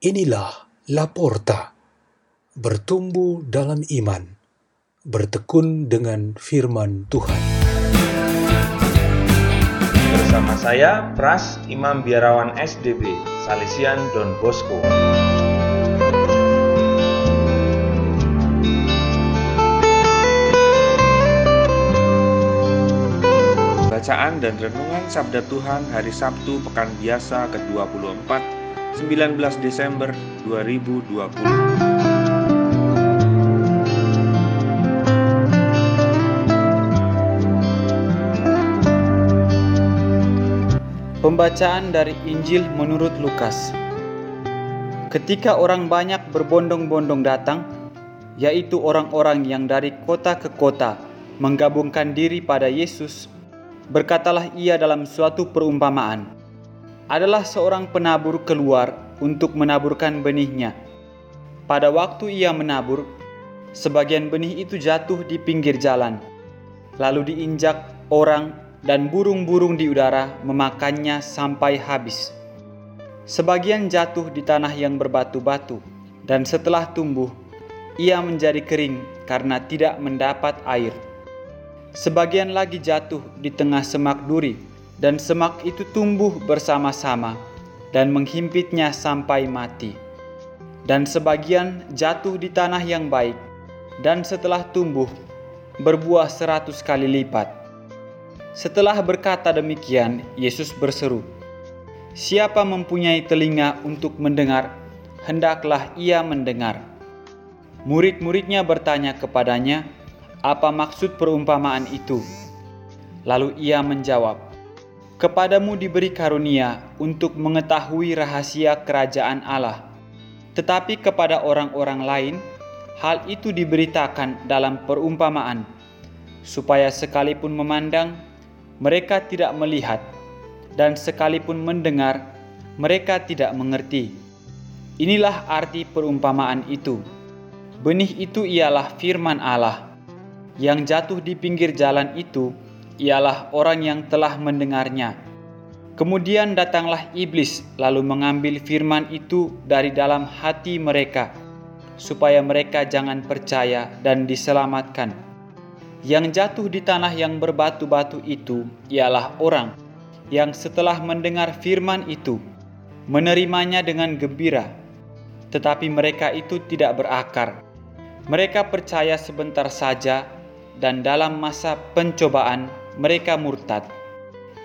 Inilah Laporta, bertumbuh dalam iman, bertekun dengan firman Tuhan. Bersama saya, Pras Imam Biarawan SDB, Salesian Don Bosco. Bacaan dan Renungan Sabda Tuhan Hari Sabtu Pekan Biasa ke-24, 19 Desember 2020. Pembacaan dari Injil menurut Lukas. Ketika orang banyak berbondong-bondong datang, yaitu orang-orang yang dari kota ke kota menggabungkan diri pada Yesus, berkatalah ia dalam suatu perumpamaan. Adalah seorang penabur keluar untuk menaburkan benihnya. Pada waktu ia menabur, sebagian benih itu jatuh di pinggir jalan, lalu diinjak orang dan burung-burung di udara memakannya sampai habis. Sebagian jatuh di tanah yang berbatu-batu, dan setelah tumbuh, ia menjadi kering karena tidak mendapat air. Sebagian lagi jatuh di tengah semak duri, dan semak itu tumbuh bersama-sama dan menghimpitnya sampai mati. Dan sebagian jatuh di tanah yang baik, dan setelah tumbuh, berbuah seratus kali lipat. Setelah berkata demikian, Yesus berseru, Siapa mempunyai telinga untuk mendengar, hendaklah ia mendengar. Murid-muridnya bertanya kepadanya, "Apa maksud perumpamaan itu?" Lalu ia menjawab, "Kepadamu diberi karunia untuk mengetahui rahasia kerajaan Allah, tetapi kepada orang-orang lain hal itu diberitakan dalam perumpamaan, supaya sekalipun memandang, mereka tidak melihat." dan sekalipun mendengar, mereka tidak mengerti. Inilah arti perumpamaan itu. Benih itu ialah firman Allah. Yang jatuh di pinggir jalan itu ialah orang yang telah mendengarnya. Kemudian datanglah iblis, lalu mengambil firman itu dari dalam hati mereka, supaya mereka jangan percaya dan diselamatkan. Yang jatuh di tanah yang berbatu-batu itu ialah orang yang setelah mendengar firman itu menerimanya dengan gembira, tetapi mereka itu tidak berakar. Mereka percaya sebentar saja, dan dalam masa pencobaan mereka murtad.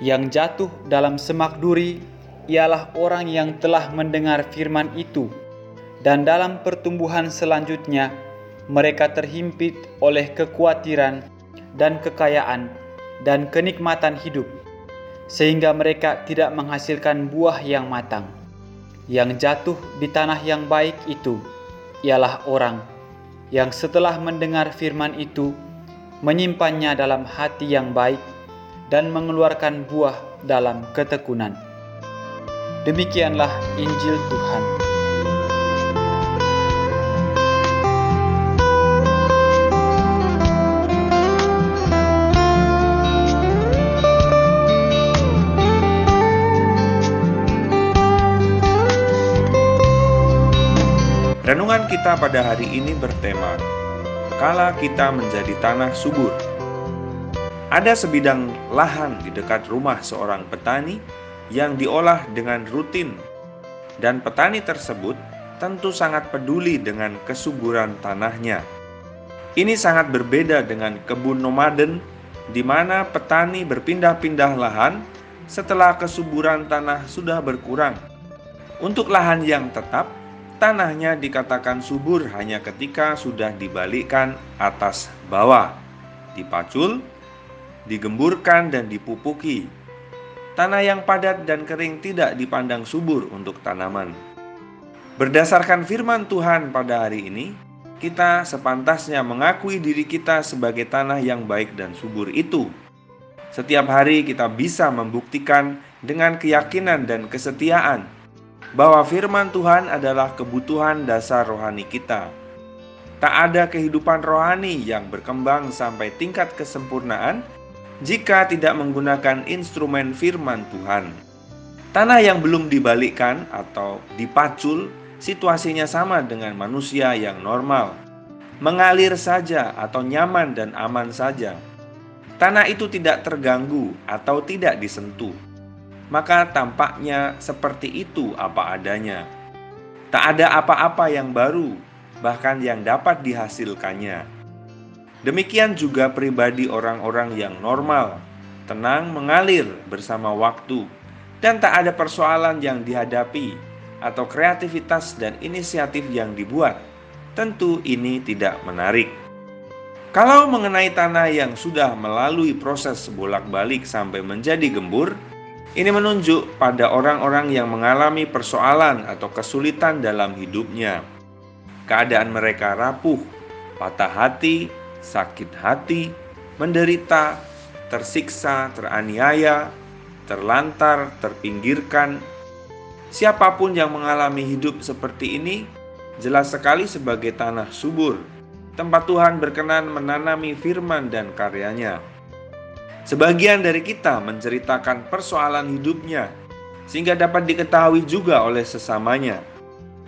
Yang jatuh dalam semak duri ialah orang yang telah mendengar firman itu, dan dalam pertumbuhan selanjutnya mereka terhimpit oleh kekhawatiran dan kekayaan dan kenikmatan hidup sehingga mereka tidak menghasilkan buah yang matang. Yang jatuh di tanah yang baik itu ialah orang yang setelah mendengar firman itu menyimpannya dalam hati yang baik dan mengeluarkan buah dalam ketekunan. Demikianlah Injil Tuhan. Renungan kita pada hari ini bertema Kala kita menjadi tanah subur. Ada sebidang lahan di dekat rumah seorang petani yang diolah dengan rutin dan petani tersebut tentu sangat peduli dengan kesuburan tanahnya. Ini sangat berbeda dengan kebun nomaden di mana petani berpindah-pindah lahan setelah kesuburan tanah sudah berkurang. Untuk lahan yang tetap, tanahnya dikatakan subur hanya ketika sudah dibalikkan atas bawah, dipacul, digemburkan dan dipupuki. Tanah yang padat dan kering tidak dipandang subur untuk tanaman. Berdasarkan firman Tuhan pada hari ini, kita sepantasnya mengakui diri kita sebagai tanah yang baik dan subur itu. Setiap hari kita bisa membuktikan dengan keyakinan dan kesetiaan bahwa firman Tuhan adalah kebutuhan dasar rohani kita. Tak ada kehidupan rohani yang berkembang sampai tingkat kesempurnaan jika tidak menggunakan instrumen firman Tuhan. Tanah yang belum dibalikkan atau dipacul situasinya sama dengan manusia yang normal, mengalir saja atau nyaman dan aman saja. Tanah itu tidak terganggu atau tidak disentuh, maka tampaknya seperti itu apa adanya. Tak ada apa-apa yang baru, bahkan yang dapat dihasilkannya. Demikian juga pribadi orang-orang yang normal, tenang mengalir bersama waktu, dan tak ada persoalan yang dihadapi atau kreativitas dan inisiatif yang dibuat. Tentu ini tidak menarik. Kalau mengenai tanah yang sudah melalui proses bolak-balik sampai menjadi gembur, ini menunjuk pada orang-orang yang mengalami persoalan atau kesulitan dalam hidupnya. Keadaan mereka rapuh, patah hati, sakit hati, menderita, tersiksa, teraniaya, terlantar, terpinggirkan. Siapa pun yang mengalami hidup seperti ini, jelas sekali sebagai tanah subur, tempat Tuhan berkenan menanami firman dan karyanya. Sebagian dari kita menceritakan persoalan hidupnya, sehingga dapat diketahui juga oleh sesamanya.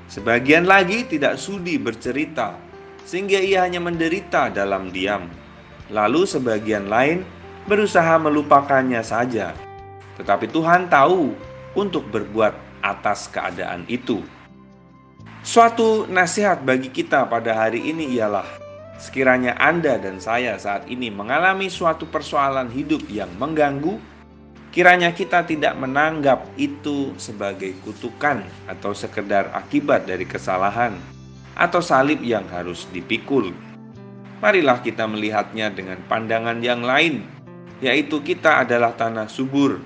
Sebagian lagi tidak sudi bercerita, sehingga ia hanya menderita dalam diam. Lalu sebagian lain berusaha melupakannya saja. Tetapi Tuhan tahu untuk berbuat atas keadaan itu. Suatu nasihat bagi kita pada hari ini ialah sekiranya Anda dan saya saat ini mengalami suatu persoalan hidup yang mengganggu, kiranya kita tidak menanggap itu sebagai kutukan atau sekedar akibat dari kesalahan atau salib yang harus dipikul. Marilah kita melihatnya dengan pandangan yang lain, yaitu kita adalah tanah subur,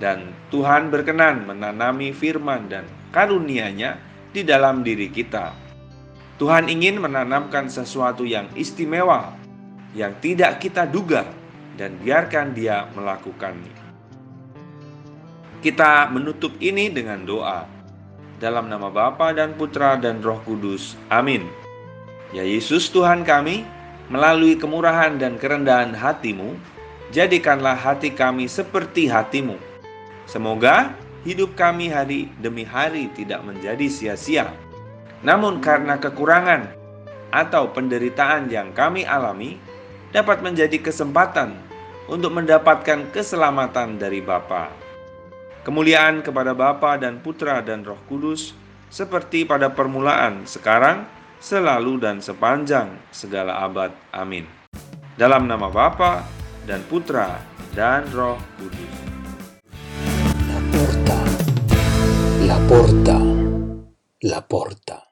dan Tuhan berkenan menanami firman dan karunia-Nya di dalam diri kita. Tuhan ingin menanamkan sesuatu yang istimewa, yang tidak kita duga, dan biarkan Dia melakukannya. Kita menutup ini dengan doa. Dalam nama Bapa dan Putra dan Roh Kudus. Amin. Ya Yesus Tuhan kami, melalui kemurahan dan kerendahan hatimu, jadikanlah hati kami seperti hatimu. Semoga hidup kami hari demi hari tidak menjadi sia-sia. Namun karena kekurangan atau penderitaan yang kami alami, dapat menjadi kesempatan untuk mendapatkan keselamatan dari Bapa. Kemuliaan kepada Bapa dan Putra dan Roh Kudus, seperti pada permulaan, sekarang, selalu dan sepanjang segala abad. Amin. Dalam nama Bapa dan Putra dan Roh Kudus. La porta, la porta, la porta.